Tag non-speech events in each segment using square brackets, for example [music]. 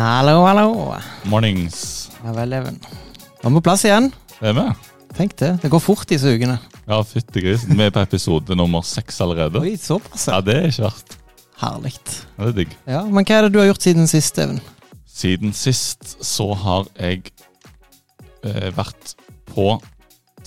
Hallo, hallo. Mornings. Ja vel, Even. Nå er vi på plass igjen. Er vi? Tenk det. Det går fort disse ukene. Ja, fytti grisen. Vi er på episode nummer seks allerede. Oi, såpass. Ja, det er ikke verst. Herlig. Ja, Det er digg. Ja, men hva er det du har gjort siden sist, Even? Siden sist så har jeg eh, vært på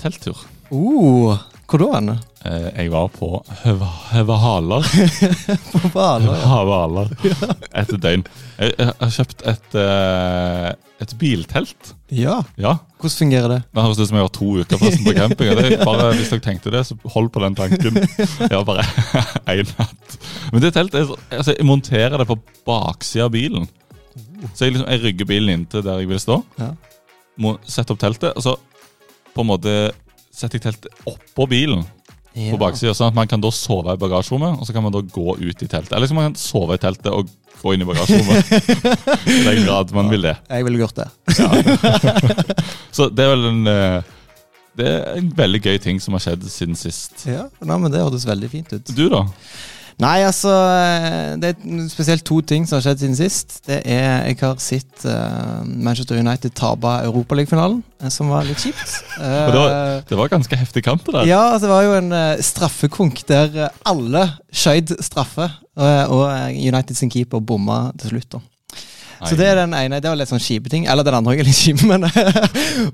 telttur. Uh, hvor da? Anne? Eh, jeg var på Hvaler. [laughs] På Hvaler. ja. Høvahaler. [laughs] Et døgn. Jeg, jeg har kjøpt et, eh, et biltelt. Ja. Ja. Hvordan fungerer det? Det høres ut som jeg har to uker på camping. Det bare, hvis dere tenkte det, så hold på den tanken. [laughs] Jeg har bare én natt. Men det teltet er altså, Jeg monterer det på baksida av bilen. Så jeg, liksom, jeg rygger bilen inntil der jeg vil stå. Ja. Må sette opp teltet, og så på en måte setter jeg teltet oppå bilen. På baksida, sånn at man kan da sove i bagasjerommet, og så kan man da gå ut i teltet. Eller så man kan sove i teltet og gå inn i bagasjerommet. [laughs] I den grad man vil det. Jeg ville gjort det. [laughs] Så det er vel en eh, Det er en veldig gøy ting som har skjedd siden sist. Ja, Nei, men Det hørtes veldig fint ut. Du, da? Nei, altså eh, Det er spesielt to ting som har skjedd siden sist. Det er Jeg har sett uh, Manchester United tape Europaligafinalen, uh, som var litt kjipt. [laughs] Uh, det var- Eh, Det var ganske heftig kamp, det. Ja, altså, det var jo en uh, straffekonk der eh, alle skjøt straffe, eh, og eh, United sin keeper bomma til slutt. da. Så det er den ene. Det var litt sånn kjipe ting. Eller den andre er litt kjip, [laughs] men,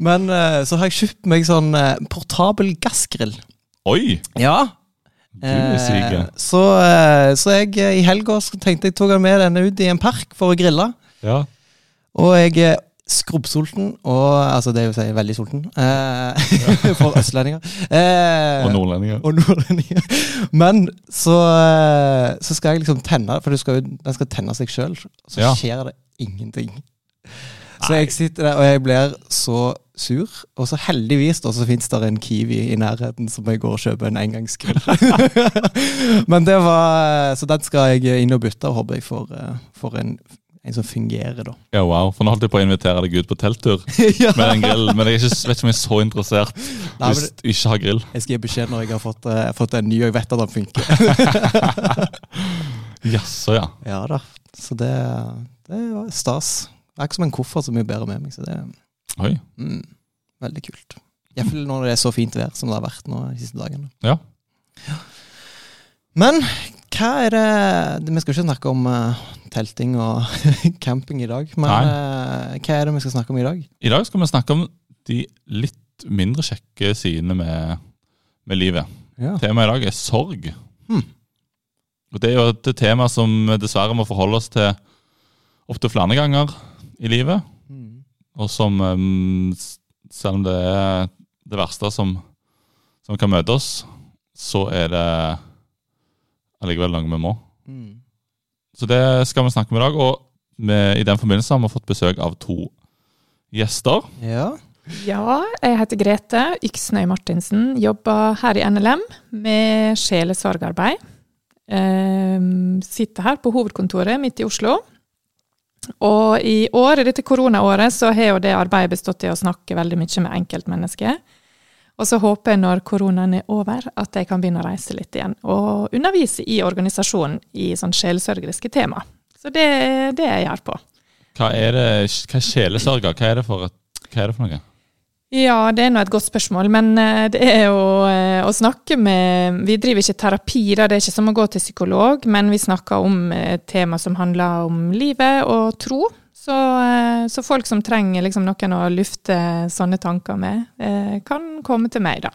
men eh, så har jeg kjøpt meg sånn eh, portabel gassgrill. Oi! Ja. Syk. Eh, så, eh, så jeg eh, i helga tenkte jeg tok han med denne ut i en park for å grille. Ja. Og jeg er skrubbsulten, og altså det er jo å si veldig sulten, eh, [laughs] for østlendinger. Eh, Og nordlendinger. og nordlendinger. Men så, eh, så skal jeg liksom tenne, for skal, den skal tenne seg sjøl. Så Ja. skjer det ingenting. Så jeg sitter der, og jeg blir så sur. Og så heldigvis da, så fins det en Kiwi i nærheten som jeg går og kjøper en engangsgrill. [laughs] Men det var Så den skal jeg inn og bytte, og håper jeg får, eh, får en, en som fungerer, da. Ja, wow. For nå holdt jeg på å invitere deg ut på telttur [laughs] ja. med en grill, men jeg ikke, vet ikke om jeg er så interessert Nei, hvis du ikke har grill. Jeg skal gi beskjed når jeg har fått, uh, fått en ny, og jeg vet at den funker. [laughs] Jaså, ja. Ja da. Så det, det var stas. Det er ikke som en koffert så mye bedre med meg. Så det Oi. mm, veldig kult. Iallfall når det er så fint vær som det har vært nå de siste dagene. Ja. Men hva er det Vi skal ikke snakke om uh, telting og [laughs] camping i dag. Men eh, hva er det vi skal snakke om i dag? I dag skal vi snakke om de litt mindre kjekke sidene med, med livet. Ja. Temaet i dag er sorg. Hmm. Og Det er jo et tema som vi dessverre må forholde oss til opptil flere ganger i livet. Og som, um, selv om det er det verste som, som kan møte oss, så er det allikevel noe vi må. Mm. Så det skal vi snakke om i dag. Og vi, i den forbindelse har vi fått besøk av to gjester. Ja. Ja, jeg heter Grete Yksnøy Martinsen. Jobber her i NLM med sjelesorgarbeid. Ehm, sitter her på hovedkontoret midt i Oslo. Og i år, i dette koronaåret, så har jo det arbeidet bestått i å snakke veldig mye med enkeltmennesker. Og så håper jeg når koronaen er over, at jeg kan begynne å reise litt igjen. Og undervise i organisasjonen i sånn sjelsørgeriske tema. Så det er det jeg gjør på. Hva er det, hva er sjelesørger? Hva er det for, hva er det for noe? Ja, det er nå et godt spørsmål, men eh, det er jo eh, å snakke med Vi driver ikke terapi, da, det er ikke som å gå til psykolog, men vi snakker om et tema som handler om livet og tro. Så, eh, så folk som trenger liksom noen å lufte sånne tanker med, eh, kan komme til meg, da.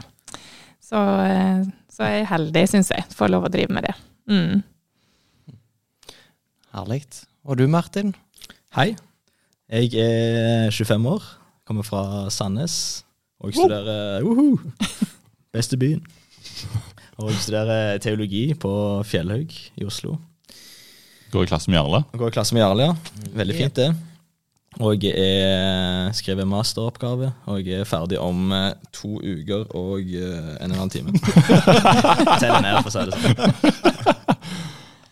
Så, eh, så jeg er heldig, syns jeg, får lov å drive med det. Mm. Herlig. Og du, Martin? Hei. Jeg er 25 år, kommer fra Sandnes og studerer uhu, Beste byen. Og studerer teologi på Fjellhaug i Oslo. Går i klasse med Jarle? Går i klasse med Jarle, ja. Veldig fint, det. Og jeg skriver masteroppgave, og jeg er ferdig om eh, to uker og eh, en eller annen halv time. [laughs] Teller ned, for å si det sånn.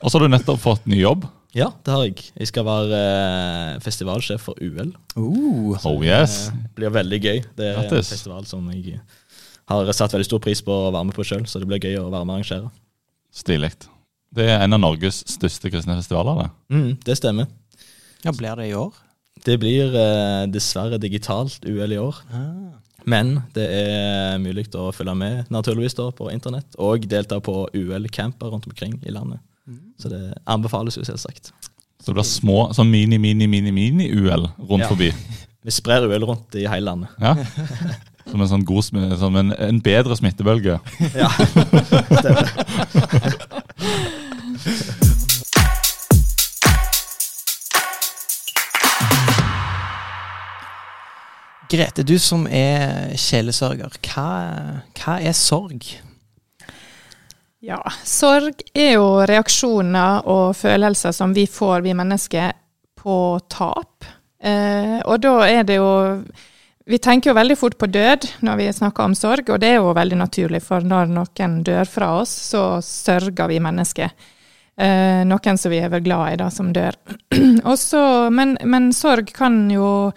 Og så har du nettopp fått ny jobb. Ja, det har jeg. Jeg skal være eh, festivalsjef for UL. Uh, Oh yes. Det blir veldig gøy. Det er en Grattis. festival som jeg har satt veldig stor pris på å være med på sjøl, så det blir gøy å være med og arrangere. Stilig. Det er en av Norges største kristne festivaler. det. Mm, det stemmer. Ja, Blir det i år? Det blir eh, dessverre digitalt UL i år. Ah. Men det er mulig å følge med naturligvis da på internett, og delta på UL-camper rundt omkring i landet. Så det anbefales jo selvsagt. Så det blir små, sånn mini, mini, mini, mini-UL rundt Ja. forbi. [laughs] Vi sprer UL rundt i hele landet. Ja. Som en sånn god, som en, en bedre smittebølge. [laughs] Ja, Grete, du som er sjelesørger, hva, hva er sorg? Ja, sorg er jo reaksjoner og følelser som vi får, vi mennesker, på tap. Eh, og da er det jo Vi tenker jo veldig fort på død når vi snakker om sorg, og det er jo veldig naturlig, for når noen dør fra oss, så sørger vi mennesker. Eh, noen som vi er vel glad i, da, som dør. [clears throat] Også, men, men sorg kan jo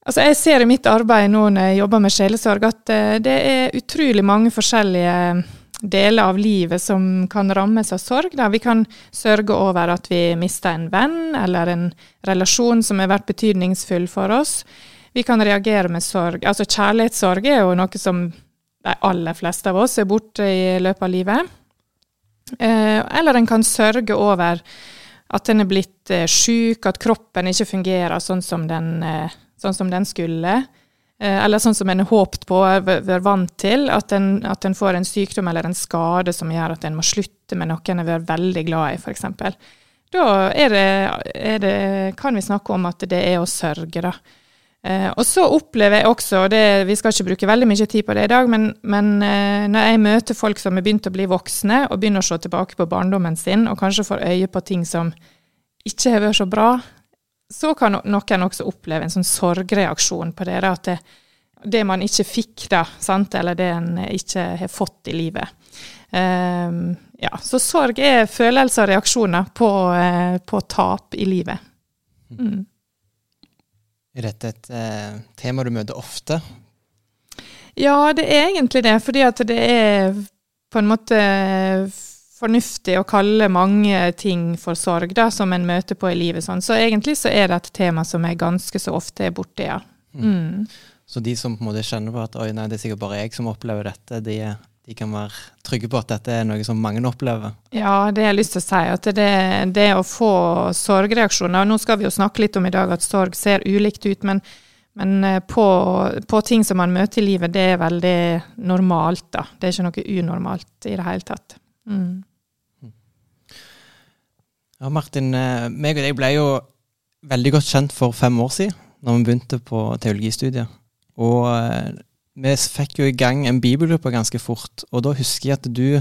Altså Jeg ser i mitt arbeid nå når jeg jobber med sjelesorg, at eh, det er utrolig mange forskjellige deler av livet som kan rammes av sorg. Da. Vi kan sørge over at vi mister en venn, eller en relasjon som har vært betydningsfull for oss. Vi kan reagere med sorg. Altså Kjærlighetssorg er jo noe som de aller fleste av oss er borte i løpet av livet. Eh, eller en kan sørge over at en er blitt eh, syk, at kroppen ikke fungerer sånn som den, eh, sånn som den skulle. Eh, eller sånn som en har håpet på og vært vant til. At en, at en får en sykdom eller en skade som gjør at en må slutte med noe en har vært veldig glad i, f.eks. Da er det, er det, kan vi snakke om at det er å sørge, da. Eh, og så opplever jeg også, og det, vi skal ikke bruke veldig mye tid på det i dag, men, men eh, når jeg møter folk som er begynt å bli voksne, og begynner å se tilbake på barndommen sin, og kanskje får øye på ting som ikke har vært så bra, så kan noen også oppleve en sånn sorgreaksjon på det. At det, det man ikke fikk, da, sant? eller det en ikke har fått i livet. Um, ja, så sorg er følelser og reaksjoner på, uh, på tap i livet. Mm. Er dette et uh, tema du møter ofte? Ja, det er egentlig det, fordi at det er på en måte fornuftig å kalle mange ting for sorg, da, som en møter på i livet. Sånn. Så egentlig så er det et tema som er ganske så ofte er borte, ja. Mm. Så de som på en måte kjenner på at oi, nei, det er sikkert bare jeg som opplever dette, de, de kan være trygge på at dette er noe som mange opplever. Ja, det har jeg lyst til å si. At det, det å få sorgreaksjoner og Nå skal vi jo snakke litt om i dag at sorg ser ulikt ut, men, men eh, på, på ting som man møter i livet, det er veldig normalt, da. Det er ikke noe unormalt i det hele tatt. Mm. Ja, Martin, eh, meg og deg ble jo veldig godt kjent for fem år siden, når vi begynte på teologistudiet. Og eh, vi fikk jo i gang en bibelgruppe ganske fort, og da husker jeg at du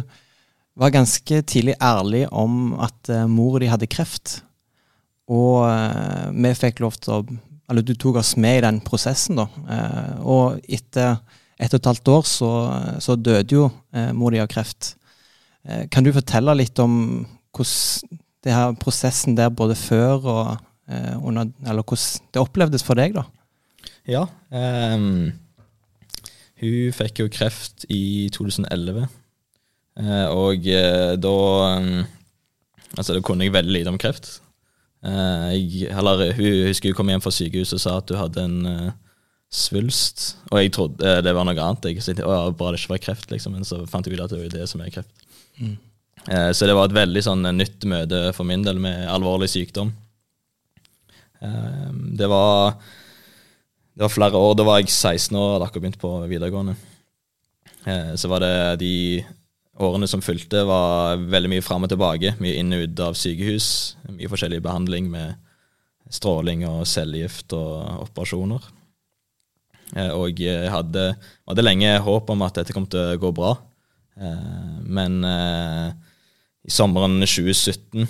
var ganske tidlig ærlig om at uh, mor di hadde kreft. Og eh, vi fikk lov til å Eller du tok oss med i den prosessen, da. Eh, og etter ett og et halvt år så, så døde jo eh, mor di av kreft. Eh, kan du fortelle litt om hvordan det her prosessen der både før og eh, under Eller hvordan det opplevdes for deg, da? Ja. Um, hun fikk jo kreft i 2011. uh, og uh, da um, Altså, da kunne jeg veldig lite om kreft. Uh, jeg, eller, hun husker hun kom hjem fra sykehuset og sa at hun hadde en eh, svulst. Og jeg trodde eh, det var noe annet. Jeg tenkte, å, ja, Bra det ikke var kreft, liksom. Men så fant jeg ut at det var det som er kreft. Mm. Eh, så det var et veldig sånn nytt møte for min del med alvorlig sykdom. Eh, det var det var flere år. Da var jeg 16 år og hadde akkurat begynt på videregående. Eh, så var det de årene som fulgte, var veldig mye fram og tilbake. Mye inn og ut av sykehus. Mye forskjellig behandling med stråling og cellegift og operasjoner. Eh, og jeg hadde, hadde lenge håp om at dette kom til å gå bra. Eh, men eh, i sommeren 2017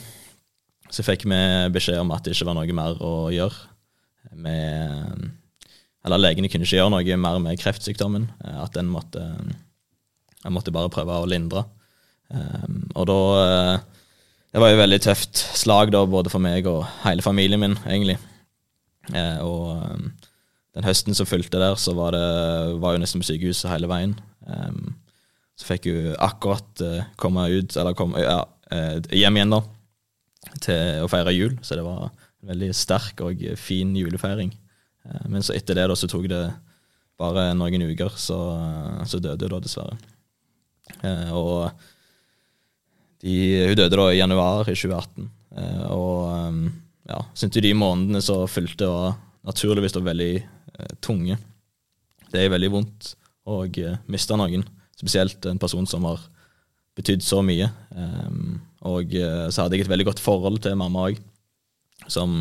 så fikk vi beskjed om at det ikke var noe mer å gjøre. Med, eller legene kunne ikke gjøre noe mer med kreftsykdommen. eh, At den måtte, jeg måtte bare prøve å lindre. Um, og da eh, Det var jo veldig tøft slag da, både for meg og hele familien min, egentlig. Eh, og um, den høsten som fulgte der, så var det var jo nesten på sykehuset hele veien. Så fikk hun akkurat uh, komme ut, eller kom, ja, eh, hjem igjen, da, til å feire jul. Så det var en veldig sterk og fin julefeiring. Eh, men så etter det da, så tok det bare noen uker, så, så døde hun da, dessverre. Og de, hun døde da i januar i 2018. Eh, og ja, syntes de månedene som fulgte, var naturligvis da veldig tunge. Det er veldig vondt å miste noen, spesielt en person som har betydd så mye. Um, og så hadde jeg et veldig godt forhold til mamma òg, som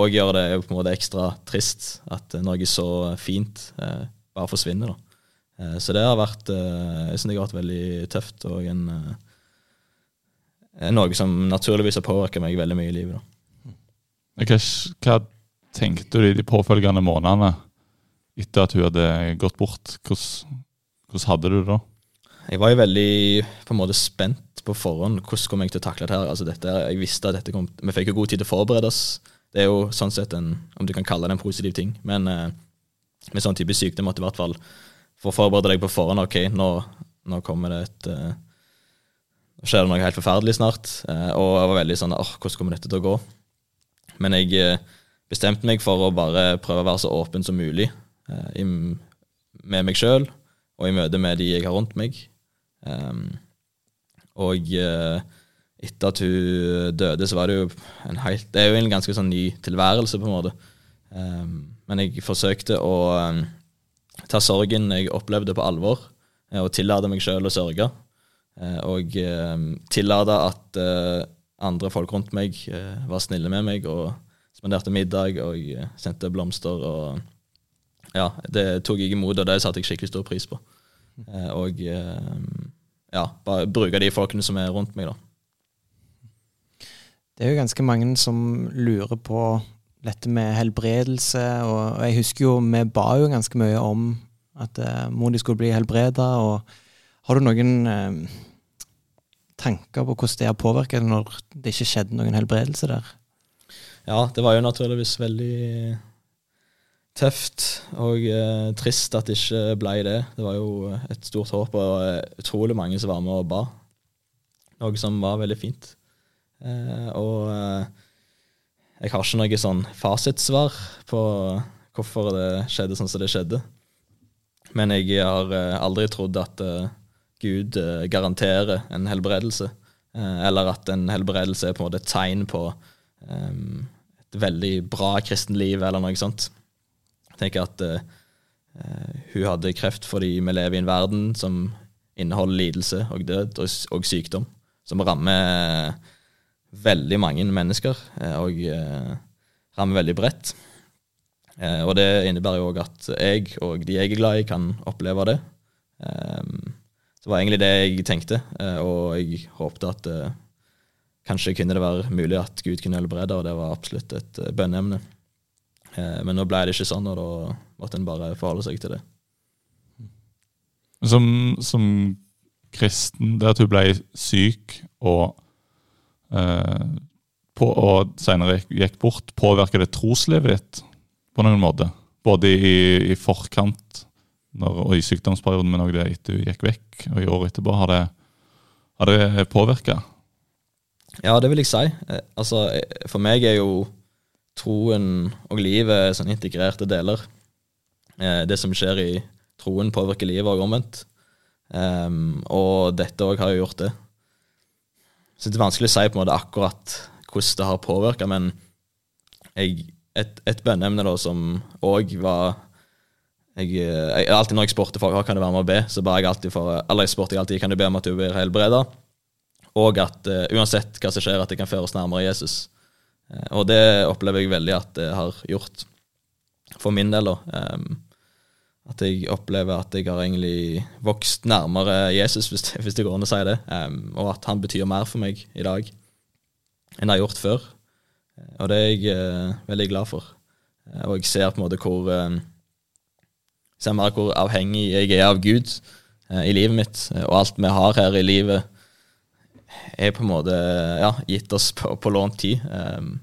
òg gjør det på en måte ekstra trist at noe så fint eh, bare forsvinner. da. Eh, så det har vært jeg synes det har vært veldig tøft, og en, noe som naturligvis har påvirka meg veldig mye i livet. da. Hva, hva tenkte du i de påfølgende månedene etter at hun hadde gått bort? Hvordan, hvordan hadde du det da? Jeg var jo veldig på en måte spent på forhånd. Hvordan kom jeg til å takle dette? her? Altså dette, jeg visste at dette kom, Vi fikk jo god tid til å forberede oss. Det er jo sånn sett en, om du kan kalle det en positiv ting. Men eh, med sånn type sykdom måtte i hvert fall får forberede deg på forhånd. Ok, nå, nå kommer det et eh, skjer det noe helt forferdelig snart. Eh, og jeg var veldig sånn åh, hvordan kommer dette til å gå? Men jeg eh, bestemte meg for å bare prøve å være så åpen som mulig eh, med meg sjøl og i møte med de jeg har rundt meg. Um, og uh, etter at hun døde, så var det jo en helt Det er jo en ganske sånn ny tilværelse, på en måte. Um, men jeg forsøkte å um, ta sorgen jeg opplevde, på alvor, eh, og tillate meg sjøl å sørge. Uh, og um, tillate at uh, andre folk rundt meg uh, var snille med meg og spanderte middag og sendte blomster. og ja, Det tok jeg imot, og det satte jeg skikkelig stor pris på. Eh, og eh, ja, bare bruke de folkene som er rundt meg, da. Det er jo ganske mange som lurer på dette med helbredelse, og jeg husker jo vi ba jo ganske mye om at eh, mor di skulle bli helbreda, og har du noen eh, tanker på hvordan det har påvirket når det ikke skjedde noen helbredelse der? Ja, det var jo naturligvis veldig tøft og eh, trist at det ikke ble det. Det var jo et stort håp og eh, utrolig mange som var med og ba. Noe som var veldig fint. Eh, og eh, jeg har ikke noe sånn fasitsvar på hvorfor det skjedde sånn som det skjedde. Men jeg har eh, aldri trodd at eh, Gud garanterer en helbredelse, eller at en helbredelse er på en måte et tegn på et veldig bra kristenliv, eller noe sånt. Tenker at uh, hun hadde kreft fordi vi lever i en verden som inneholder lidelse og død og, og sykdom, som rammer veldig mange mennesker, uh, og uh, rammer veldig bredt. og det innebærer jo òg at jeg og de jeg er glad i, kan oppleve det. Um, det var egentlig det jeg tenkte, og jeg håpte at Kanskje kunne det være mulig at Gud kunne helbrede, og det var absolutt et eh, bønneemne. Eh, men nå ble det ikke sånn, og da måtte en bare forholde seg til det. Som, som kristen, det at du ble syk og, eh, på, og senere gikk bort, påvirker det troslivet ditt på noen måte? Både i, i forkant når, og i sykdomsperioden, men òg etter du gikk vekk, og i året etterpå. Har det, har det påvirka? Ja, det vil jeg si. Eh, altså, eh, for meg er jo troen og livet er sånn integrerte deler. Eh, det som skjer i troen, påvirker livet og omvendt. Um, og dette òg har jo gjort det. Så det er vanskelig å si på en måte akkurat hvordan det har påvirka, men jeg, et, et bønneemne da som òg var jeg, jeg, Alltid når jeg spurte folk kan du være med å be, så ba jeg alltid for Eller jeg spurte alltid kan du be om at du blir helbreda og at uh, uansett hva som skjer, at det kan føre oss nærmere Jesus. Uh, og det opplever jeg veldig at det har gjort for min del. da. At jeg opplever at jeg har egentlig vokst nærmere Jesus, hvis hvis det går an å si det. Og at han betyr mer for meg i dag enn jeg har gjort før. Og det er jeg uh, veldig glad for. og jeg ser på en måte hvor ser mer hvor avhengig jeg er av Gud i livet mitt, og alt vi har her i livet er på en måte ja, gitt oss på, på lånt tid. Um,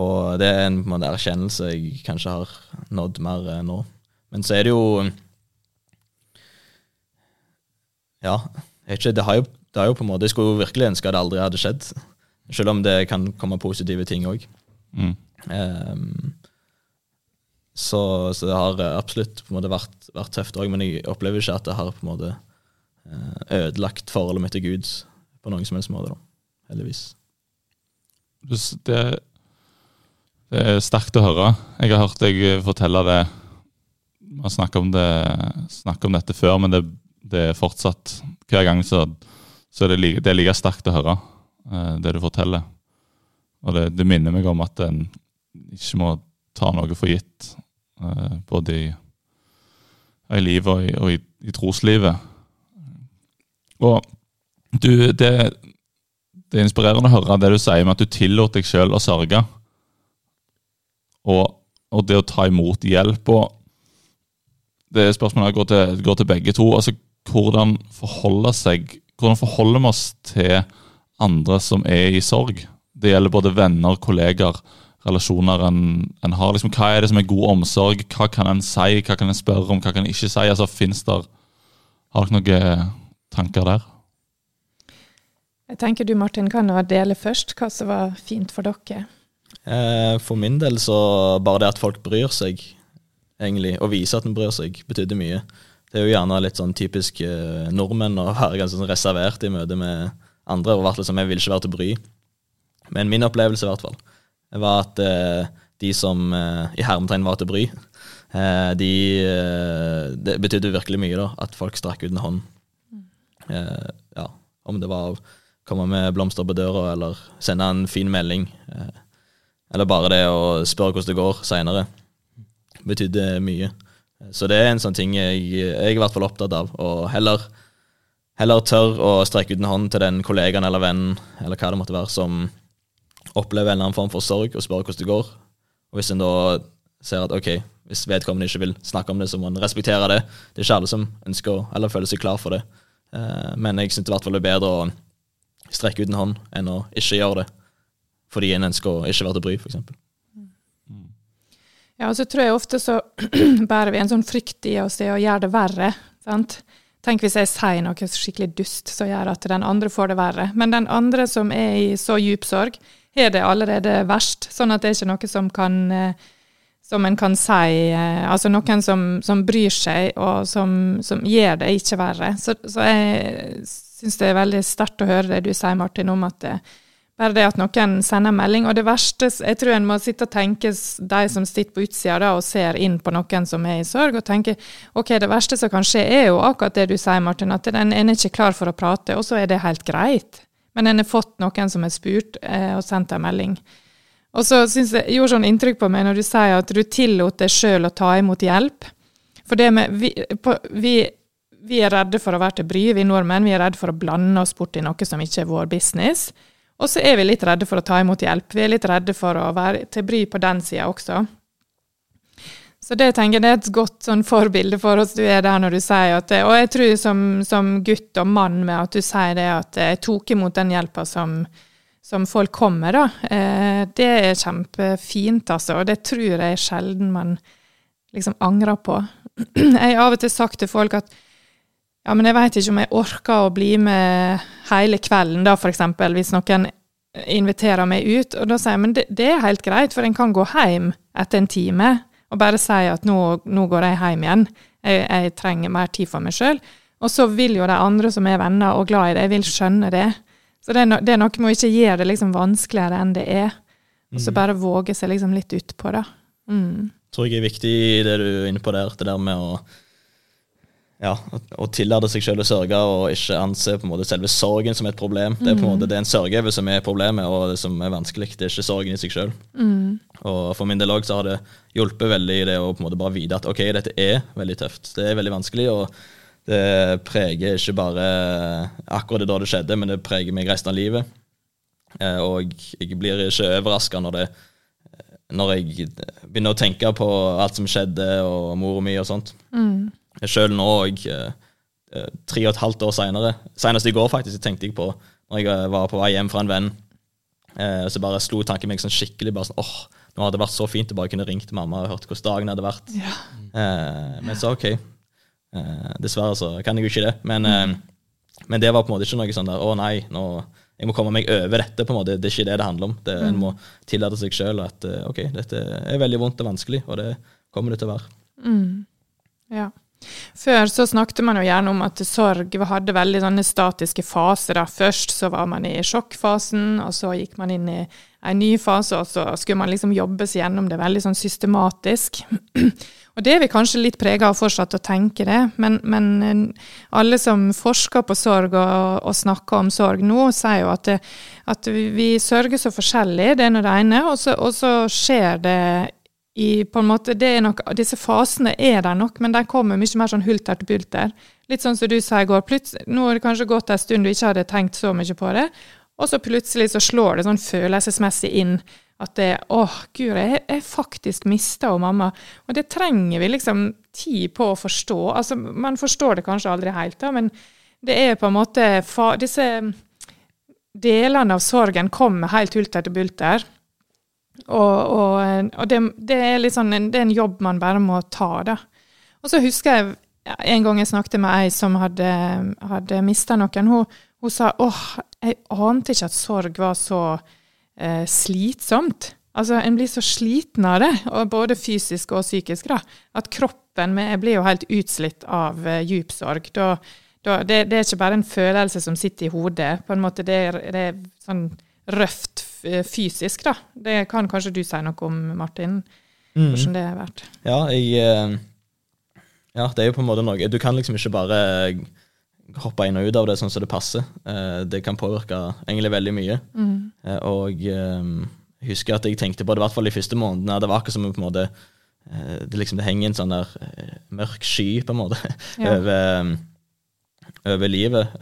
og det er en, på en erkjennelse jeg kanskje har nådd mer uh, nå. Men så er det jo Ja, ikke, det, har jo, det har jo på en måte Jeg skulle jo virkelig ønske at det aldri hadde skjedd. Selv om det kan komme positive ting òg. Mm. Um, så, så det har eh, absolutt på en måte vært, vært tøft òg, men jeg opplever ikke at det har på en måte eh, ødelagt forholdet mitt til Gud på noen som helst måte, da. Heldigvis. Det, det er sterkt å høre. Jeg har hørt deg fortelle det Vi har snakket om, det, om dette før, men det, det er fortsatt Hver gang så, så er det, like, det er like sterkt å høre, eh, det du forteller. Og det, det minner meg om at en ikke må ta noe for gitt, eh, både i, i livet og, i, i, i, troslivet. Og du, det, det er inspirerende å høre det du sier med at du tillot deg sjøl å sørge. Og, og, det å ta imot hjelp. og det Spørsmålet går til, går til begge to. altså Hvordan forholder seg, hvordan forholder vi oss til andre som er i sorg? Det gjelder både venner, kolleger, relasjoner en, en, har. Liksom, hva er det som er god omsorg? Hva kan en si? Hva kan en spørre om? Hva kan en ikke si? Altså, finnes der, Har dere noen tanker der? Jeg tenker du Martin kan jo dele først hva som var fint for dere. Eh, for min del så bare det at folk bryr seg, egentlig, og viser at en bryr seg, betydde mye. Det er jo gjerne litt sånn typisk eh, nordmenn å være ganske sånn reservert i møte med andre. og vært liksom, Jeg vil ikke være til bry. Men min opplevelse, i hvert fall, var at eh, de som i hermetegn var til bry, de Det betydde virkelig mye, da, at folk strakk ut en hånd. ja, om det var å komme med blomster på døra, eller sende en fin melding. eller bare det å spørre hvordan det går seinere. Betydde mye. Så det er en sånn ting jeg, jeg er i hvert fall opptatt av. Og heller, heller tør å strekke ut en hånd til den kollegaen eller vennen eller hva det måtte være, som opplever en eller annen form for sorg og spør hvordan det går. Og hvis en da ser at ok, hvis vedkommende ikke vil snakke om det, så må en respektere det. Det er ikke alle som ønsker eller føler seg klar for det. Eh, men jeg syns i hvert fall det er bedre å strekke ut en hånd enn å ikke gjøre det fordi en ønsker å ikke være til bry, f.eks. Ja, og så tror jeg ofte så [clears throat] bærer vi en sånn frykt i oss i å gjøre det verre. sant? Tenk hvis jeg sier noe skikkelig dust som gjør at den andre får det verre. Men den andre som er i så djup sorg, har det allerede verst. Sånn at det er ikke noe som kan eh, som en kan si eh, Altså noen som, som bryr seg, og som, som, gjør det ikke verre. Så, så jeg syns det er veldig sterkt å høre det du sier, Martin, om at det, bare det at noen sender melding. Og det verste Jeg tror en må sitte og tenke, de som sitter på utsida da, og ser inn på noen som er i sorg, og tenke ok, det verste som kan skje, er jo akkurat det du sier, Martin, at en er ikke klar for å prate, og så er det helt greit. Men en har fått noen som har spurt eh, og sendt en melding. Og så synes jeg gjorde sånn inntrykk på meg når du sier at du tillot deg sjøl å ta imot hjelp. For det med, vi, på, vi, vi, er redde for å være til bry, vi nordmenn. Vi er redde for å blande oss bort i noe som ikke er vår business. Og så er vi litt redde for å ta imot hjelp. Vi er litt redde for å være til bry på den sida også. Så det tenker jeg det er et godt sånn forbilde for oss du er der når du sier at Og jeg tror som, som gutt og mann med at du sier det at jeg tok imot den hjelpa som, som, folk kommer, da. Eh, det er kjempefint, altså. Og det tror jeg sjelden man liksom angrer på. [clears throat] Jeg har av og til sagt til folk at ja, men jeg veit ikke om jeg orker å bli med hele kvelden, da, eksempel, hvis noen inviterer meg ut. Og da sier jeg men det, det er helt greit, for en kan gå hjem etter en time og bare si at nå, nå går jeg hjem igjen, jeg, jeg trenger mer tid for meg sjøl. Og så vil jo de andre som er venner og glad i det, vil skjønne det. Så det er, no, det er noe med å ikke gjøre det liksom vanskeligere enn det er, og så mm. bare våge seg liksom litt utpå, da. Mm. Tror jeg er viktig det du er inne på der, det der med å ja, å tillate seg selv å sørge og ikke anse på en måte selve sorgen som et problem. Det er på en måte mm. det er en sørgeøver som er problemet, og det som er vanskelig. Det er ikke sorgen i seg selv. Mm. Og for min del òg har det hjulpet veldig i det å på en måte bare vite at ok, dette er veldig tøft. Det er veldig vanskelig, og det preger ikke bare akkurat det da det skjedde, men det preger meg resten av livet. Eh, og jeg blir ikke overraska når det når jeg begynner å tenke på alt som skjedde, og mora mi og sånt. Mm. Sjøl nå, jeg, eh, eh, tre og et halvt år seinere Senest i går, faktisk, tenkte jeg på når jeg eh, var på vei hjem fra en venn. så bare slo tanken meg sånn skikkelig bare sånn, åh, nå hadde det vært så fint å bare kunne ringt mamma og hørt hvordan dagen hadde vært. Ja. men så OK. dessverre så kan jeg jo ikke det. Men, men, det var på en måte ikke noe sånn der å nei, nå jeg må komme meg over dette. på en måte, Det er ikke det det handler om. Det, En må tillate seg sjøl at ok, dette er veldig vondt og vanskelig, og det kommer det til å være. Mm. Ja. Før så snakket man jo gjerne om at sorg hadde veldig sånne statiske faser. Da. Først så var man i sjokkfasen, og så gikk man inn i en ny fase, og så skulle man liksom jobbe seg gjennom det veldig sånn systematisk. [clears throat] Og det er vi kanskje litt prega av fortsatt å tenke det, men, men, eh, alle som forsker på sorg og, og snakker om sorg nå, sier jo at, det, at vi, vi, sørger så forskjellig, det er nå det ene, og så, og så skjer det i på en måte, nok, Disse fasene er der nok, men de kommer mye mer sånn hulter til bulter. Litt sånn som du sa i går. Nå har det kanskje gått en stund du ikke hadde tenkt så mye på det, og så plutselig så slår det sånn følelsesmessig inn at det åh, gud, jeg har faktisk mista mamma. Og det trenger vi liksom tid på å forstå. Altså, man forstår det kanskje aldri helt, da, men det er på en måte Disse delene av sorgen kommer helt hulter til bulter. Og, og, og det, det, er sånn, det er en jobb man bare må ta, da. Og så husker jeg en gang jeg snakket med ei som hadde, hadde mista noen. Hun, hun sa åh, jeg ante ikke at sorg var så eh, slitsomt. Altså, En blir så sliten av det, både fysisk og psykisk. da, At kroppen Jeg blir jo helt utslitt av eh, djup sorg. Da, da, det, det, er ikke bare en følelse som sitter i hodet. på en måte Det det er sånn røft fysisk, da. Det kan kanskje du si noe om, Martin? Mm. Hvordan det har vært? Ja, jeg eh, Ja, det er jo på en måte noe Du kan liksom ikke bare hoppe inn og ut av det sånn som det passer. Eh, det kan påvirke egentlig veldig mye. Mm. Eh, og jeg husker at jeg tenkte på det i hvert fall de første månedene. Det var akkurat som på en måte det, liksom, det henger en sånn der mørk sky på en måte ja. [laughs] over, over, livet.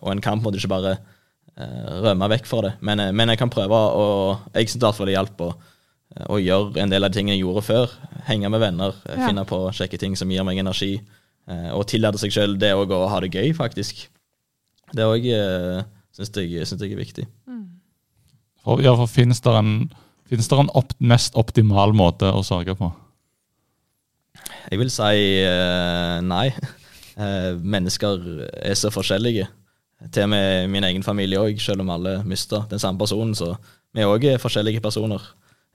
Og en kan på en måte ikke bare Eh, rømme vekk fra det. Men, eh, men, jeg kan prøve å Jeg syns i hvert fall det hjalp å, å, gjøre en del av de tingene jeg gjorde før. Henge med venner, eh, ja. finne på sjekke ting som gir meg energi. Og tillate seg sjøl det òg å ha det gøy, faktisk. Det òg syns jeg, synes jeg er viktig. Mm. For, ja, for finnes det en, finnes det en opp, mest optimal måte å sørge på? Jeg vil si nei. [laughs] Mennesker er så forskjellige til og med min egen familie òg, selv om alle mister den samme personen. Så vi er òg forskjellige personer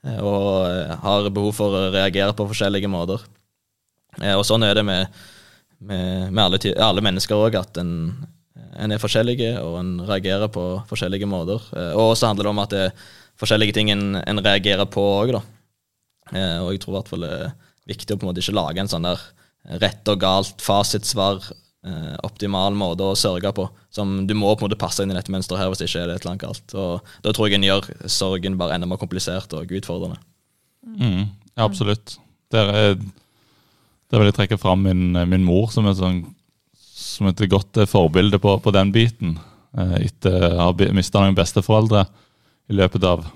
eh, og eh, har behov for å reagere på forskjellige måter. Eh, og sånn er det med, med, med alle, alle, mennesker òg, at en, en, er forskjellige, og en reagerer på forskjellige måter. Og så handler det om at det er forskjellige ting en, en reagerer på òg, da. Og jeg tror i hvert fall det er viktig å på en måte ikke lage en sånn der rett og galt fasitsvar eh, optimal måte å sørge på. Som Du må på en måte passe inn i dette mønsteret her, hvis ikke er det et eller annet galt. Og Da tror jeg en gjør sorgen bare enda mer komplisert og utfordrende. Mm, ja, absolutt. Der, er, der vil jeg trekke fram min, min mor som, sånn, som et godt forbilde på, på den biten. Eh, etter å ha mista noen besteforeldre i løpet av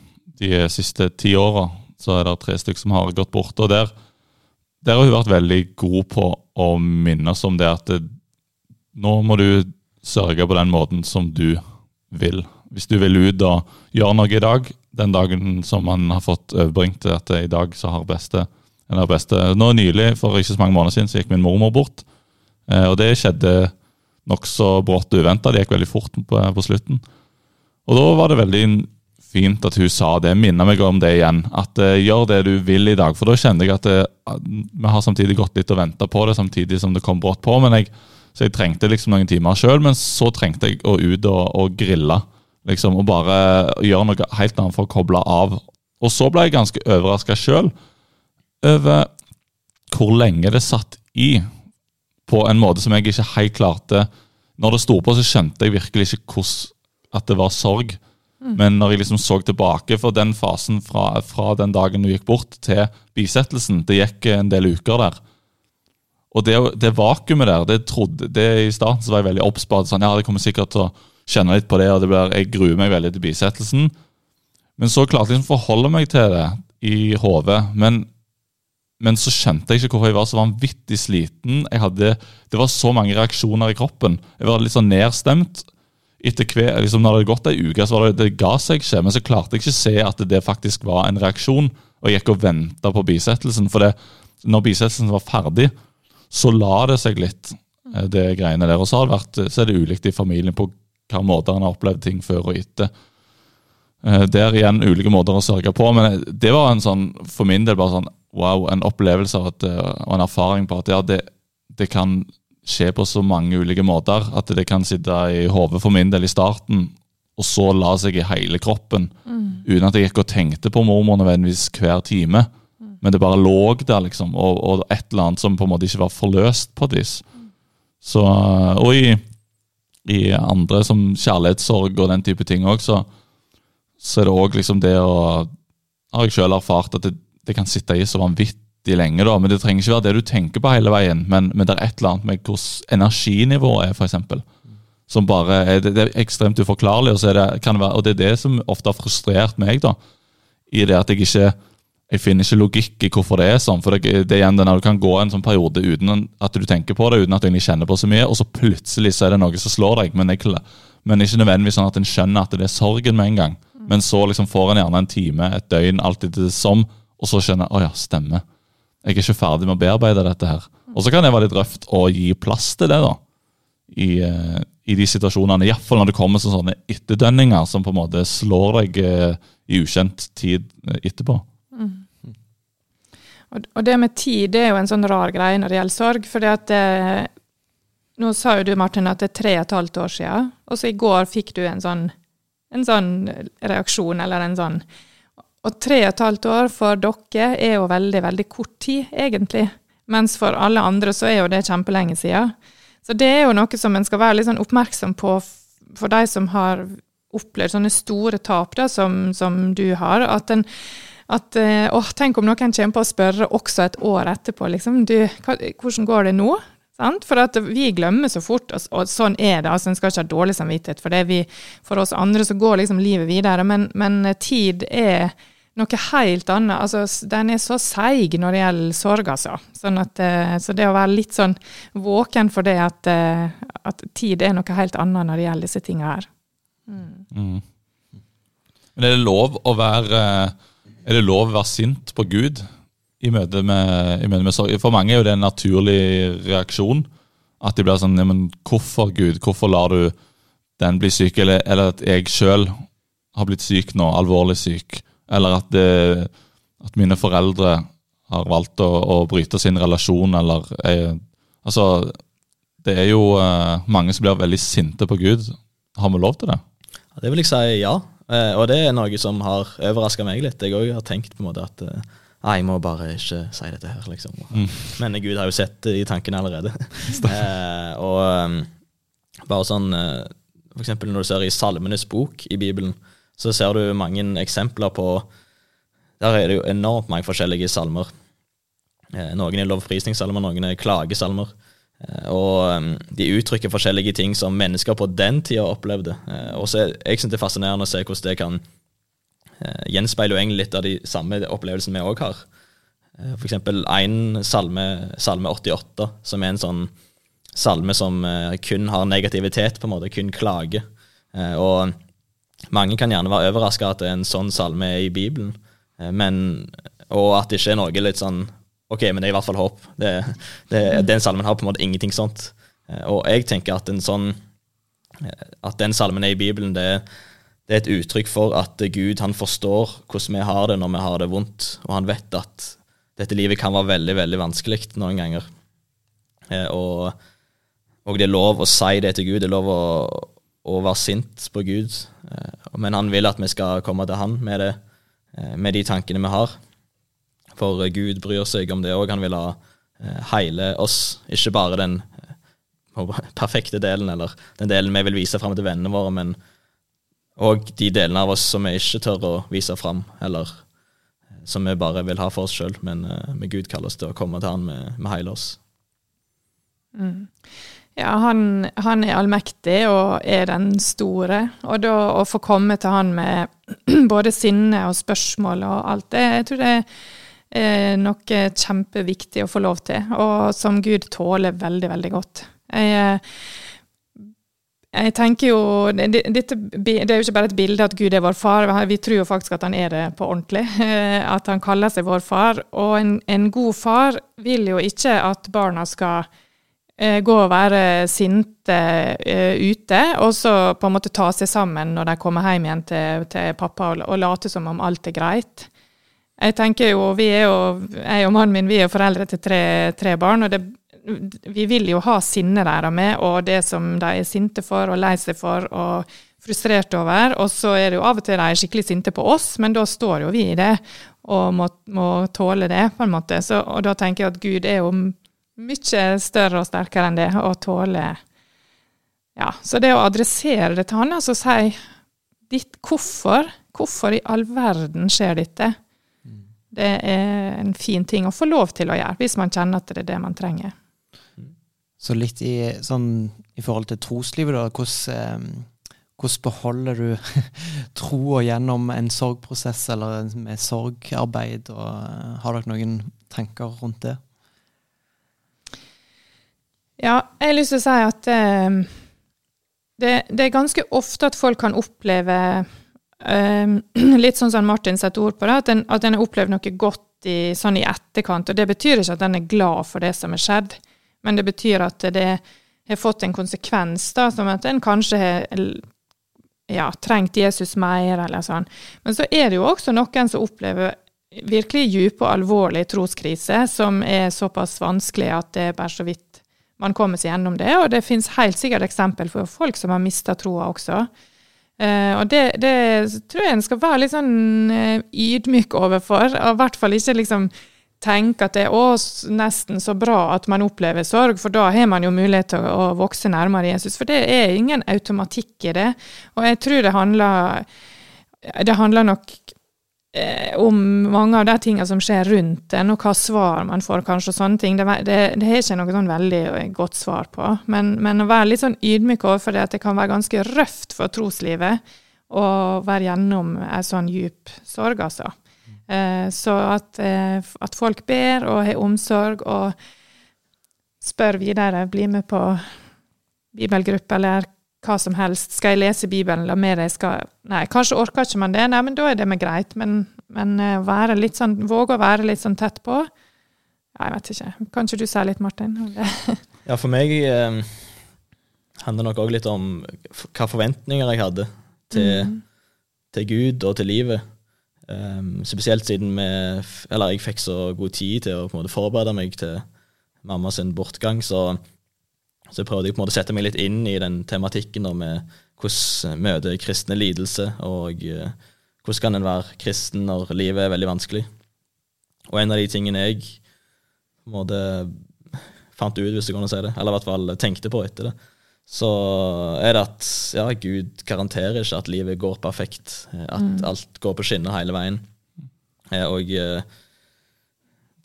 de siste ti åra, så er det tre stykker som har gått bort. og der der har hun vært veldig god på å minne oss om det at det, nå må du sørge på den måten som du vil. Hvis du vil ut og gjøre noe i dag, den dagen som man har fått overbringt at i dag så har beste, eller beste Nå nylig, for ikke så mange måneder siden, så gikk min mormor bort. Eh, og det skjedde nokså brått og uventa. Det gikk veldig fort på, på, slutten. Og da var det veldig fint at hun sa det. Minner meg om det igjen. At uh, gjør det du vil i dag. For da kjenner jeg at det, vi har samtidig gått litt og venta på det, samtidig som det kom brått på. Men jeg så jeg trengte liksom noen timer sjøl, men så trengte jeg å ut og, og grille. Liksom, og bare gjøre noe helt annet for å koble av. Og så ble jeg ganske overraska sjøl over hvor lenge det satt i, på en måte som jeg ikke helt klarte Når det sto på, så skjønte jeg virkelig ikke hvordan at det var sorg. Mm. Men når jeg liksom så tilbake for den fasen fra, fra den dagen du gikk bort, til bisettelsen Det gikk en del uker der. Og det, det vakuumet der, det trodde, det I starten så var jeg veldig på sånn, ja, det kommer sikkert til å kjenne litt på det, og det blir, jeg gruer meg veldig til bisettelsen. Men så klarte jeg liksom å forholde meg til det i hodet. Men, men, så skjønte jeg ikke hvorfor jeg var så vanvittig sliten. Hadde, det var så mange reaksjoner i kroppen. Jeg var litt sånn nedstemt. Etter hver, liksom Når det hadde gått ei uke, så var det, det ga seg ikke. Men så klarte jeg ikke se at det faktisk var en reaksjon, og jeg gikk og venta på bisettelsen. For det, når bisettelsen var ferdig, så la det seg litt, eh, det greiene der. Og så, vært, så er det ulikt i familien på hva måter han har opplevd ting før og etter. Der Det er igjen ulike måter å sørge på, men det var en sånn, for min del bare sånn wow, en opplevelse at, eh, og en erfaring på at ja, det, det kan skje på så mange ulike måter. At det kan sitte i hodet for min del i starten, og så la seg i hele kroppen. Uten at jeg gikk og tenkte på mormor nødvendigvis hver time. Men det bare lå der, liksom. Og, og et eller annet som på en måte ikke var forløst på et vis. Så, og i, i andre som kjærlighetssorg og den type ting òg, så, så er det òg liksom det å Har jeg sjøl erfart at det, det kan sitte i så vanvittig lenge, da. Men det trenger ikke være det du tenker på hele veien. Men, men det er et eller annet med hvordan energinivået er, f.eks. Som bare er, det, det er ekstremt uforklarlig. Og, det være, og det er det som ofte har frustrert meg, da. I det at jeg ikke jeg finner ikke logikk i hvorfor det er sånn. for det, det er igjen denne, Du kan gå en sånn periode uten at du tenker på det, uten at du egentlig kjenner på så mye, og så plutselig så er det noe som slår deg. Men, jeg, men ikke nødvendigvis sånn at en skjønner at det er sorgen med en gang. Men så liksom får en gjerne en time, et døgn, alltid det som, og så skjønner jeg å ja, stemmer. Jeg er ikke ferdig med å bearbeide dette her. Og så kan det være litt røft å gi plass til det, da. I, eh, i de situasjonene. Iallfall når det kommer sånne, sånne etterdønninger som på en måte slår deg eh, i ukjent tid eh, etterpå. Og, det med tid det er jo en sånn rar greie når det gjelder sorg. For eh, Nå sa jo du, Martin, at det er tre og et halvt år siden. Og så i går fikk du en sånn, en sånn reaksjon, eller en sånn Og tre og et halvt år for dere er jo veldig, veldig kort tid, egentlig. Mens for alle andre så er jo det kjempelenge siden. Så det er jo noe som en skal være litt sånn oppmerksom på for de som har opplevd sånne store tap da, som, som du har. At en at eh, åh, Tenk om noen kommer på å spørre også et år etterpå. liksom, du, hva, Hvordan går det nå? For at vi glemmer så fort, og, sånn er det. altså En skal ikke ha dårlig samvittighet for det. Vi, for oss andre så går liksom livet videre. Men, men tid er noe helt annet. altså Den er så seig når det gjelder sorg, altså. Sånn at, eh, så det å være litt sånn våken for det at, eh, at tid er noe helt annet når det gjelder disse tinga her. Mm. Men er det lov å være Er det lov å være sint på Gud i møte med, i møte med sorg? For mange er jo det en naturlig reaksjon. At de blir sånn ja, Hvorfor, Gud? Hvorfor lar du den bli syk? Eller, eller at jeg sjøl har blitt syk nå, alvorlig syk. Eller at, det, at mine foreldre har valgt å, å bryte sin relasjon, eller jeg, Altså, det er jo uh, mange som blir veldig sinte på Gud. Har vi lov til det? Ja, Det vil jeg si ja. Eh, og det er noe som har overraska meg litt. Jeg òg har tenkt på en måte at eh, Nei, jeg må bare ikke si dette her, liksom. Men Gud har jo sett det i tankene allerede. [laughs] [laughs] eh, og um, bare sånn eh, For eksempel når du ser i Salmenes bok i Bibelen, så ser du mange eksempler på Der er det jo enormt mange forskjellige salmer. Eh, noen er lovprisningssalmer, noen er klagesalmer. Eh, og de uttrykker forskjellige ting som mennesker på den tida opplevde. Eh, og så Jeg syns det er fascinerende å se hvordan det kan gjenspeile gjenspeiler jo egentlig litt av de samme opplevelsene vi òg har. Eh, For eksempel én salme, salme 88, som er en sånn salme som eh, kun har negativitet, på en måte, kun klage. Eh, Og mange kan gjerne være overraska at en sånn salme er i Bibelen, eh, men, og at det ikke er noe litt sånn Ok, men det er i hvert fall håp. Det, det, den salmen har på en måte ingenting sånt. Eh, Og jeg tenker at en sånn eh, at den salmen er i Bibelen, det, det er et uttrykk for at Gud han forstår hvordan vi har det når vi har det vondt, og han vet at dette livet kan være veldig veldig vanskelig noen ganger. Eh, Og, og det er lov å si det til Gud, det er lov å, å være sint på Gud, men han vil at vi skal komme til han med, det, med de tankene vi har. For Gud bryr seg om det òg. Han vil ha eh, hele oss, ikke bare den eh, perfekte delen, eller den delen vi vil vise fram til vennene våre, men òg de delene av oss som vi ikke tør å vise fram, eller eh, som vi bare vil ha for oss sjøl. Men eh, med Gud kaller oss til å komme til Han med, med hele oss. Ja, han, han er allmektig og er den store. Og da å få komme til han med [clears throat] både sinne og spørsmål og alt det, jeg tror det er noe kjempeviktig å få lov til, og som Gud tåler veldig, veldig godt. Jeg, jeg tenker jo det, dette, det er jo ikke bare et bilde at Gud er vår far, vi tror jo faktisk at han er det på ordentlig. [laughs] At han kaller seg vår far. Og en, en god far vil jo ikke at barna skal eh, gå og være sinte eh, ute, og så på en måte ta seg sammen når de kommer hjem igjen til, til pappa, og, og late som om alt er greit. Jeg tenker jo, vi er jo, Jeg og mannen min vi er foreldre til tre, tre barn, og det, vi vil jo ha sinnet deres med, og det som de er sinte for og lei seg for og frustrert over. Og så er det jo av og til de er skikkelig sinte på oss, men da står jo vi i det og må, må tåle det, på en måte. Så, og da tenker jeg at Gud er jo mye større og sterkere enn det, og tåler Ja, så det å adressere det til han, altså si ditt hvorfor, hvorfor i all verden skjer dette? Det er en fin ting å få lov til å gjøre, hvis man kjenner at det er det man trenger. Så litt i, sånn, i forhold til troslivet, da. Hvordan, eh, hvordan beholder du [laughs] troa gjennom en sorgprosess eller med sorgarbeid? Og, eh, har dere noen tanker rundt det? Ja, jeg har lyst til å si at eh, det, det, er ganske ofte at folk kan oppleve [clears throat] litt sånn som Martin setter ord på det, at en, har opplevd noe godt i, sånn i etterkant. Og det betyr ikke at en er glad for det som er skjedd, men det betyr at det har fått en konsekvens, da, som at en kanskje har ja, trengt Jesus mer, eller sånn. Men så er det jo også noen som opplever virkelig dype og alvorlige troskriser, som er såpass vanskelig at det er bare så vidt man kommer seg gjennom det. Og det finnes helt sikkert eksempel for folk som har mista troa også. Uh, og det, det, tror jeg en skal være litt sånn uh, ydmyk overfor, og i hvert fall ikke liksom tenke at det er nesten så bra at man opplever sorg, for da har man jo mulighet til å vokse nærmere Jesus. For det er ingen automatikk i det. Og jeg tror det handler det handler nok eh, om mange av de tingene som skjer rundt en, og hva svar man får, kanskje, og sånne ting. Det, det, det ikke noe sånn veldig godt svar på. Men, men, å være litt sånn ydmyk overfor det at det kan være ganske røft for troslivet å være gjennom en sånn djup sorg, altså. Eh, så at, eh, at, folk ber og har omsorg og spør videre, blir med på bibelgruppe eller hva som helst. Skal jeg lese Bibelen la med deg? Skal... Nei, kanskje orker ikke man det. Nei, men da er det med greit. Men, men uh, være litt sånn, våge å være litt sånn tett på. Ja, jeg vet ikke. Kan ikke du si litt, Martin? [laughs] ja, for meg eh, handler nok òg litt om hva forventninger jeg hadde til, mm. til Gud og til livet. Um, spesielt siden vi, eller jeg fikk så god tid til å på en måte forberede meg til mamma sin bortgang. så så prøvde jeg på en måte å sette meg litt inn i den tematikken da, med hvordan møter kristne lidelse, og uh, hvordan kan en være kristen når livet er veldig vanskelig. Og en av de tingene jeg på en måte fant ut, hvis det går an å si det, eller i hvert fall tenkte på etter det, så er det at ja, Gud garanterer ikke at livet går perfekt, at mm. alt går på skinner hele veien. Eh, og uh,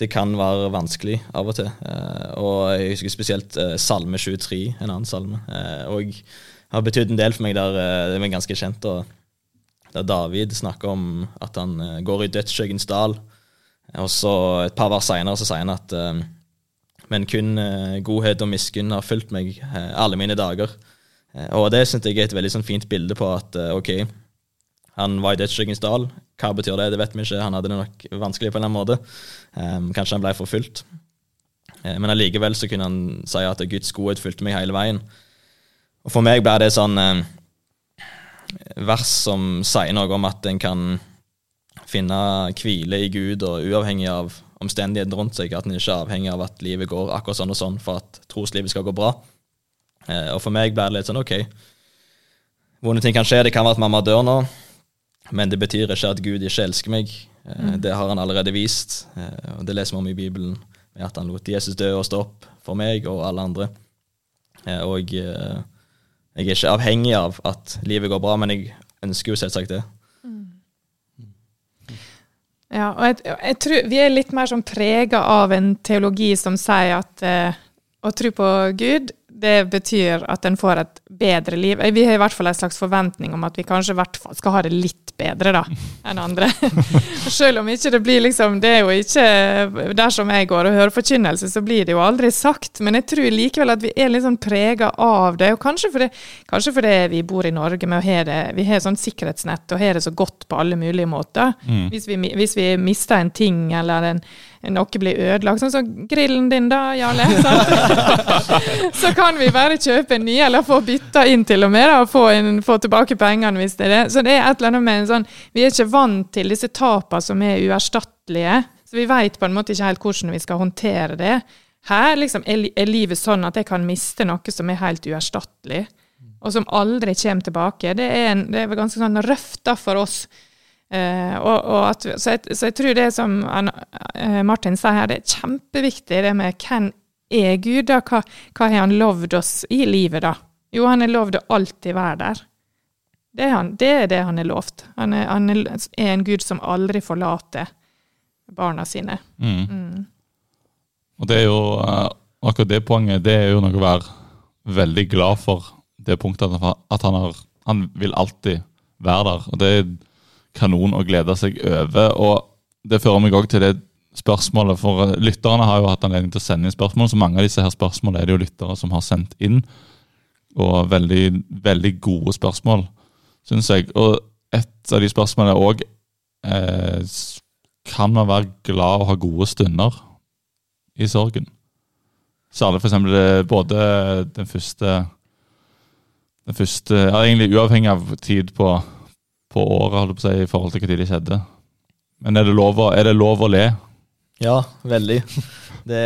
det kan være vanskelig av og til. Eh, og jeg husker spesielt eh, Salme 23, en annen salme. Eh, og har betydd en del for meg der det er ganske kjent. Og der David snakker om at han går i dødsskyggens dal. Og så et par vers seinere sier han at men kun godhet og miskunn har fulgt meg alle mine dager. Og det syns jeg er et veldig sånn, fint bilde på at ok, han var i dødsskyggens dal. Hva betyr det? Det vet vi ikke. Han hadde det nok vanskelig på en eller annen måte. Um, kanskje han ble forfulgt. Uh, men allikevel så kunne han si at Guds godhet fulgte meg hele veien. Og For meg ble det sånn uh, vers som sier noe om at en kan finne hvile i Gud, og uavhengig av omstendighetene rundt seg, at en ikke er avhengig av at livet går akkurat sånn og sånn for at troslivet skal gå bra. Uh, og for meg ble det litt sånn OK, vonde ting kan skje. Det kan være at mamma dør nå. Men det betyr ikke at Gud ikke elsker meg. Eh, mm. Det har han allerede vist. Eh, og Det leser vi om i Bibelen, med at han lot Jesus dø og stå opp for meg og alle andre. Eh, og jeg er ikke avhengig av at livet går bra, men jeg ønsker jo selvsagt det. Mm. Ja, og jeg, jeg, tror vi er litt mer sånn prega av en teologi som sier at eh, å tro på Gud det betyr at en får et bedre liv. Vi har i hvert fall en slags forventning om at vi kanskje hvert fall skal ha det litt bedre da, enn andre. [laughs] Selv om ikke det blir liksom Det er jo ikke Dersom jeg går og hører forkynnelse, så blir det jo aldri sagt. Men jeg tror likevel at vi er litt sånn prega av det. Og kanskje fordi, kanskje fordi vi bor i Norge med å ha det Vi har sånn sikkerhetsnett og har det så godt på alle mulige måter. Mm. Hvis, vi, hvis vi mister en ting eller en noe blir ødelagt, sånn som grillen din da, Jarle, [laughs] [laughs] så kan vi bare kjøpe en ny, eller få bytta inn til og med, da, og få, en, få tilbake pengene hvis det er det. Så det er et eller annet med en sånn Vi er ikke vant til disse tapene som er uerstattelige, så vi veit på en måte ikke helt hvordan vi skal håndtere det. Her liksom, er, livet sånn at jeg kan miste noe som er helt uerstattelig, og som aldri kommer tilbake. Det er, en, det er ganske sånn røft da for oss. Uh, og, og at, så, jeg, så, jeg, tror det som uh, Martin sier her, det er kjempeviktig det med hvem er Gud, da? Hva, hva har han lovd oss i livet, da? Jo, han har lovd å alltid være der. Det er, han, det er det han er lovt. Han er, han er, en Gud som aldri forlater barna sine. Mm. Mm. Og det er jo uh, akkurat det poenget, det er jo noe å være veldig glad for. Det punktet at han, har, han vil alltid være der. Og det er kanon å glede seg over. Og det fører meg òg til det spørsmålet, for lytterne har jo hatt anledning til å sende inn spørsmål. Så mange av disse her spørsmålene er det jo lyttere som har sendt inn. Og veldig, veldig gode spørsmål, syns jeg. Og et av de spørsmålene òg eh, Kan man være glad og ha gode stunder i sorgen? Særlig f.eks. både den første den første, ja, Egentlig uavhengig av tid på på året holdt på å si, i forhold til tid det skjedde. Men er det, lov er det lov å le? Ja, veldig. Det,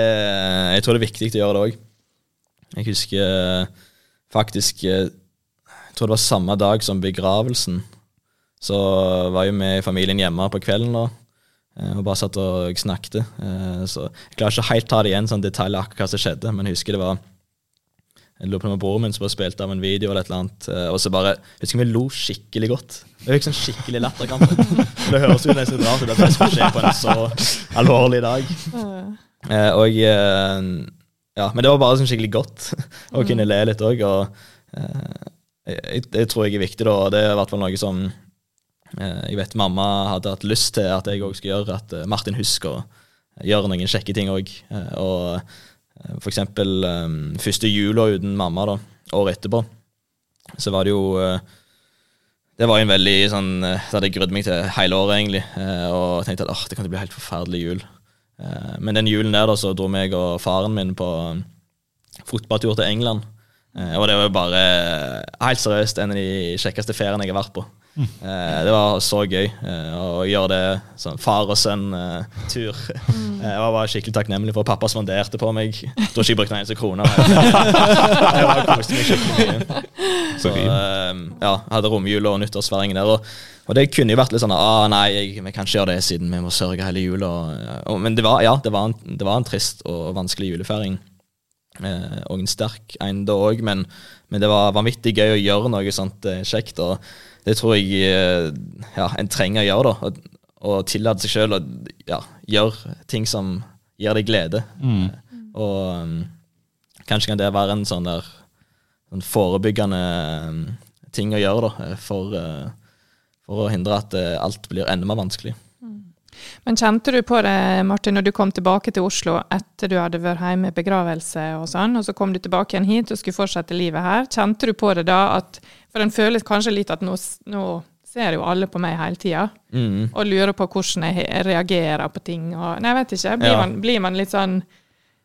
jeg tror det er viktig å gjøre det òg. Jeg husker eh, faktisk eh, Jeg tror det var samme dag som begravelsen. Så var jo vi i familien hjemme på kvelden da, eh, og bare satt og snakket. Så jeg klarer ikke helt ta det igjen sånn detalj akkurat hva som skjedde, men jeg husker det var jeg lurer på med broren min som bare spilte av en video, eller et eller annet, og så bare jeg husker vi lo skikkelig godt. Det gikk sånn skikkelig latterkamp. [laughs] det høres jo nesten rart ut at det skal skje på en så alvorlig dag. Eh, og eh, Ja, men det var bare sånn skikkelig godt [laughs] å kunne le litt òg. Og Det jeg, jeg, tror jeg er viktig, da. Og det er i hvert fall noe som eh, jeg vet mamma hadde hatt lyst til at jeg òg skulle gjøre. At eh, Martin husker å gjøre noen kjekke ting òg. Eh, og for eksempel første jula uten mamma, da, året etterpå, så var det jo det var en veldig sånn Det hadde jeg grudd meg til hele året, egentlig. Eh, og tenkte at det kan bli helt forferdelig jul. Eh, men den julen der da, så dro meg og faren min på fotballtur til England. Eh, og det var jo bare helt seriøst en av de kjekkeste feriene jeg har vært på. Mm. Det var så gøy å gjøre det sånn far og sønn-tur. Mm. Jeg var bare skikkelig takknemlig for at pappa spanderte på meg. Jeg tror ikke jeg brukte en eneste krone. [laughs] Jeg var koste meg skikkelig mye. Så ja, hadde romjula og nyttårsfeiringen der. Og, og, det kunne jo vært litt sånn ah, nei, jeg, vi kan ikke gjøre det siden vi må sørge hele jula. Men det var, ja, det var, en, det var en trist og vanskelig julefeiring. Eh, og en sterk en da òg, men, men, det var vanvittig gøy å gjøre noe sånt eh, kjekt. og det tror jeg eh, ja, en trenger å gjøre. da, Å tillate seg sjøl å ja, gjøre ting som gir deg glede. Mm. Og um, kanskje kan det være en sånn der sånn forebyggende um, ting å gjøre da, for, uh, for å hindre at uh, alt blir enda mer vanskelig. Men kjente du på det, Martin, når du kom tilbake til Oslo etter du hadde vært hjemme i begravelse og sånn, og så kom du tilbake igjen hit og skulle fortsette livet her. Kjente du på det da at For en føles kanskje litt at nå, nå ser jo alle på meg hele tida mm. og lurer på hvordan jeg reagerer på ting og Nei, jeg vet ikke. Blir, ja. man, blir man, litt sånn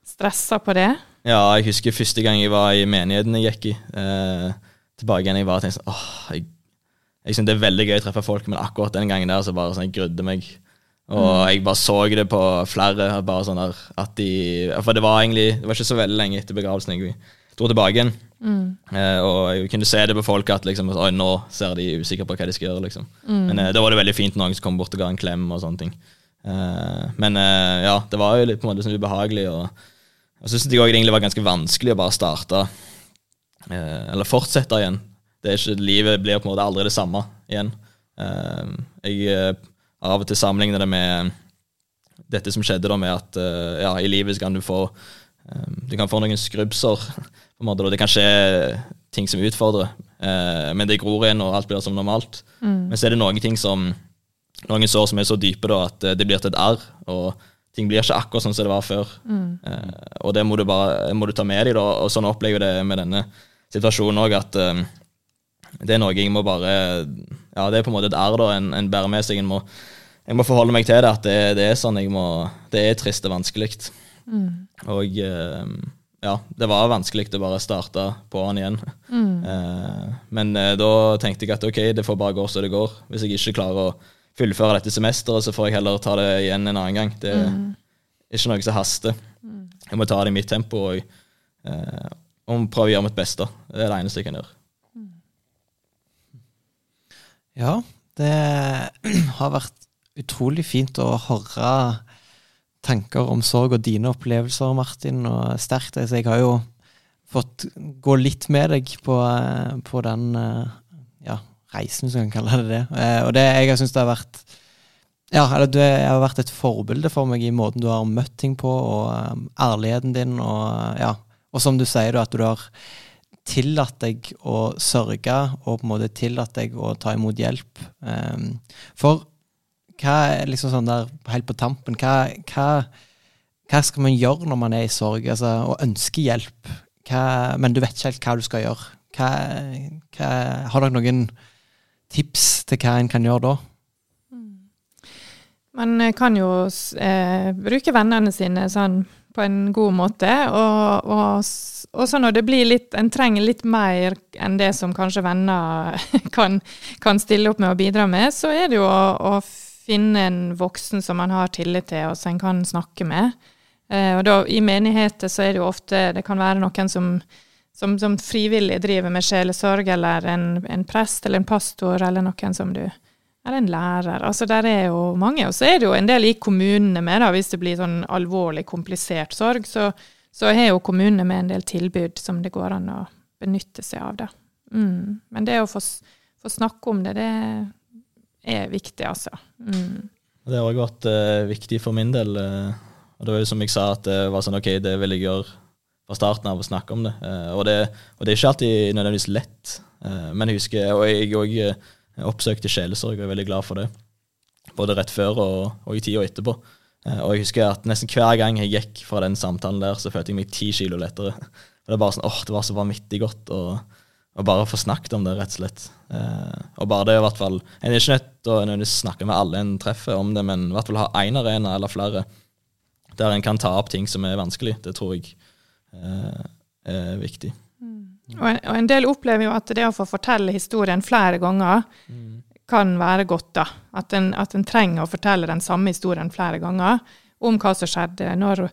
stressa på det? Ja, jeg husker første gang jeg var i menigheten jeg gikk i. Eh, tilbake igjen jeg var og tenkte sånn åh, jeg, jeg synes Det er veldig gøy å treffe folk, men akkurat den gangen der så bare sånn, jeg grudde meg og mm. jeg bare så det på flere. bare sånn der, at de, For det var egentlig Det var ikke så veldig lenge etter begravelsen jeg dro tilbake igjen. Mm. Eh, og jeg kunne se det på folk at liksom, nå ser de usikre på hva de skal gjøre. liksom. Mm. Men eh, da var det veldig fint noen som kom bort og ga en klem. og sånne ting. Eh, men ja, det var jo litt på en måte sånn ubehagelig. Og, Jeg syns det egentlig var ganske vanskelig å bare starte, eller fortsette igjen. Det er ikke, Livet blir på en måte aldri det samme igjen. Jeg av og til sammenligne det med dette som skjedde da med at ja, i livet kan du få Du kan få noen skrubbsår, [laughs] på en måte, det kan skje ting som utfordrer. eh, men det gror igjen, og alt blir som normalt. Mm. Men så er det noen ting som noen sår som er så dype da, at det blir til et arr. og ting blir ikke akkurat sånn som det var før. Mm. Eh, og det må du bare må du ta med deg, da, og sånn opplever jeg det med denne situasjonen òg, at eh, det er noe jeg må bare Ja, det er på en måte et arr en, en bærer med seg. En må jeg må forholde meg til det, at det, det er sånn jeg må Det er trist og vanskelig. Mm. Og eh, ja, det var vanskelig å bare starte på han igjen. [laughs] Eh, men eh, da tenkte jeg at ok, det får bare gå så det går. Hvis jeg ikke klarer å fullføre dette semesteret, så får jeg heller ta det igjen en annen gang. Det er ikke noe som haster. Jeg må ta det i mitt tempo og, eh, og prøve å gjøre mitt beste. Det er det eneste jeg kan gjøre. Ja, det [clears throat] har vært utrolig fint å høre tanker om sorg og dine opplevelser, Martin, og sterkt. Så jeg har jo fått gå litt med deg på, eh, på den eh, ja, reisen, hvis vi kan kalle det det. Eh, Og det, jeg syns det har vært ja, eller du har vært et forbilde for meg i måten du har møtt ting på, og ærligheten din, og ja. Og som du sier, at du har tillatt deg å sørge, og på en måte tillatt deg å ta imot hjelp. For hva er liksom sånn der helt på tampen, hva, hva, hva skal man gjøre når man er i sorg, altså, og ønsker hjelp, hva, men du vet ikke helt hva du skal gjøre? Har dere noen tips til hva en kan gjøre da? Man eh, kan jo eh, bruke vennene sine sånn på en god måte. Og, og, og så når det blir litt En trenger litt mer enn det som kanskje venner [laughs] kan, kan stille opp med og bidra med, så er det jo å, å finne en voksen som man har tillit til, og som en kan snakke med. Eh, og da, I menigheter så er det jo ofte Det kan være noen som som, som frivillig driver med sjelesorg, eller en, en prest eller en pastor, eller noen som du eller en lærer. Altså, der er jo mange. Og så er det jo en del i kommunene med, da, hvis det blir sånn alvorlig komplisert sorg, så, så har jo kommunene med en del tilbud som det går an å benytte seg av. Da. Mm. Men det å få, få snakke om det, det er viktig, altså. Mm. Det har òg vært eh, viktig for min del. eh, og det var jo som jeg sa, at det var sånn OK, det vil jeg gjøre fra starten av å snakke om det. Eh, og, det og det er ikke alltid nødvendigvis lett. Eh, men jeg husker, og jeg òg oppsøkte sjelesorg og er veldig glad for det. Både rett før og, og i tida etterpå. Eh, og jeg husker at nesten hver gang jeg gikk fra den samtalen der, så følte jeg meg ti kilo lettere. Og [laughs] det er bare sånn, åh, det var så vanvittig godt å, å bare få snakket om det, rett og slett. Eh, og bare det i hvert fall En er ikke nødt til å snakke med alle en treffer om det, men i hvert fall ha én arena eller flere der en kan ta opp ting som er vanskelig. Det tror jeg eh, er viktig. Og, en, og en del opplever jo at det å få fortelle historien flere ganger kan være godt, da. At en, at en trenger å fortelle den samme historien flere ganger om hva som skjedde når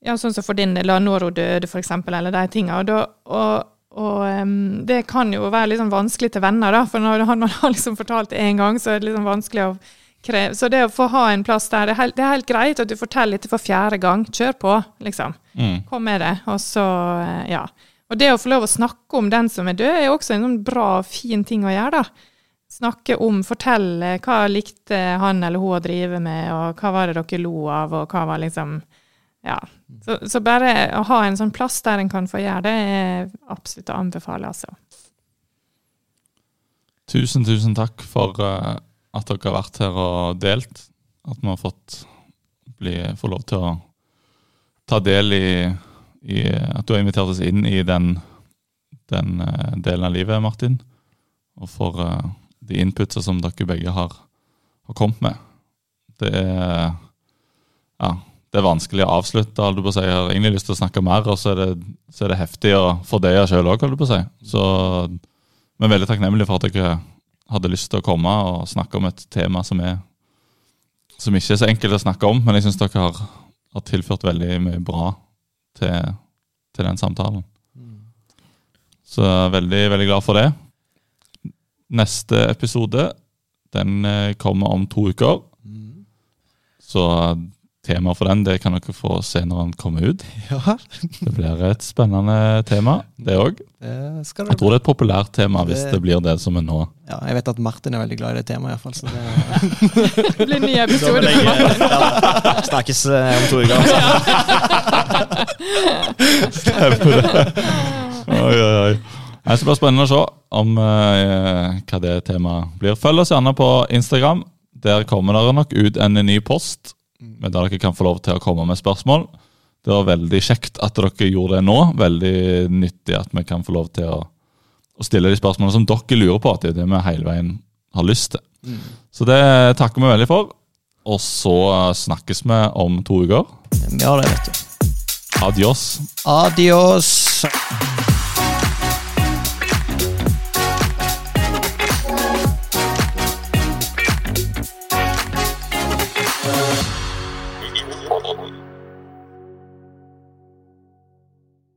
Ja, sånn som for din del, når hun døde, eksempel, eller de tinga. Og, da- og, og um, det kan jo være litt sånn vanskelig til venner, da. For når man har liksom fortalt det én gang, så er det liksom vanskelig å kreve Så det å få ha en plass der, det er helt, det er helt greit at du forteller dette for fjerde gang. Kjør på, liksom. Mm. Kom med det. Og så, eh, ja. Og det å få lov å snakke om den som er død, er også en sånn bra, fin ting å gjøre, da. Snakke om, fortelle hva likte han eller hun å drive med, og hva var det dere lo av, og hva var liksom Ja. Så, så bare å ha en sånn plass der en kan få gjøre det, er absolutt å anbefale, altså. Tusen, tusen takk for eh, at dere har vært her og delt. At vi har fått bli, få lov til å ta del i, i At du har invitert oss inn i den, den eh, delen av livet, Martin. Og for eh, de inputsa som dere begge har, har kommet med. Det er Ja, det er vanskelig å avslutte. holdt du på å si. Jeg har egentlig lyst til å snakke mer, og så er det, så er det heftig å fordøye sjøl òg, holdt jeg på å si. Så vi er veldig takknemlige for at dere hadde lyst til å komme og snakke om et tema som, er, som ikke er så enkelt å snakke om, men jeg syns dere har, har tilført veldig mye bra til, til den samtalen. Så jeg er veldig, veldig glad for det. Neste episode den eh, kommer om to uker. Så temaet for den det kan dere få se når den kommer ut. [laughs] Ja, Det blir et spennende tema, det òg. Jeg tror det er et populært tema hvis Det- det blir det som er nå. Ja, jeg vet at Martin er veldig glad i det temaet, iallfall. Så det [laughs] Det blir en ny episode. vil ja, [laughs] snakkes eh, om to uker. Altså. Stemmer det. Oi, oi, oi. Det skal bli spennende å se om eh, hva det temaet blir. Følg oss gjerne på Instagram. Der kommer det nok ut en ny post der dere kan få lov til å komme med spørsmål. Det var veldig kjekt at dere gjorde det nå. Veldig nyttig at vi kan få lov til å, å stille de spørsmålene som dere lurer på. At det er det vi hele veien har lyst til. Så det takker vi veldig for. Og så snakkes vi om to uker. Vi gjør det, vet du. Adios. Adios.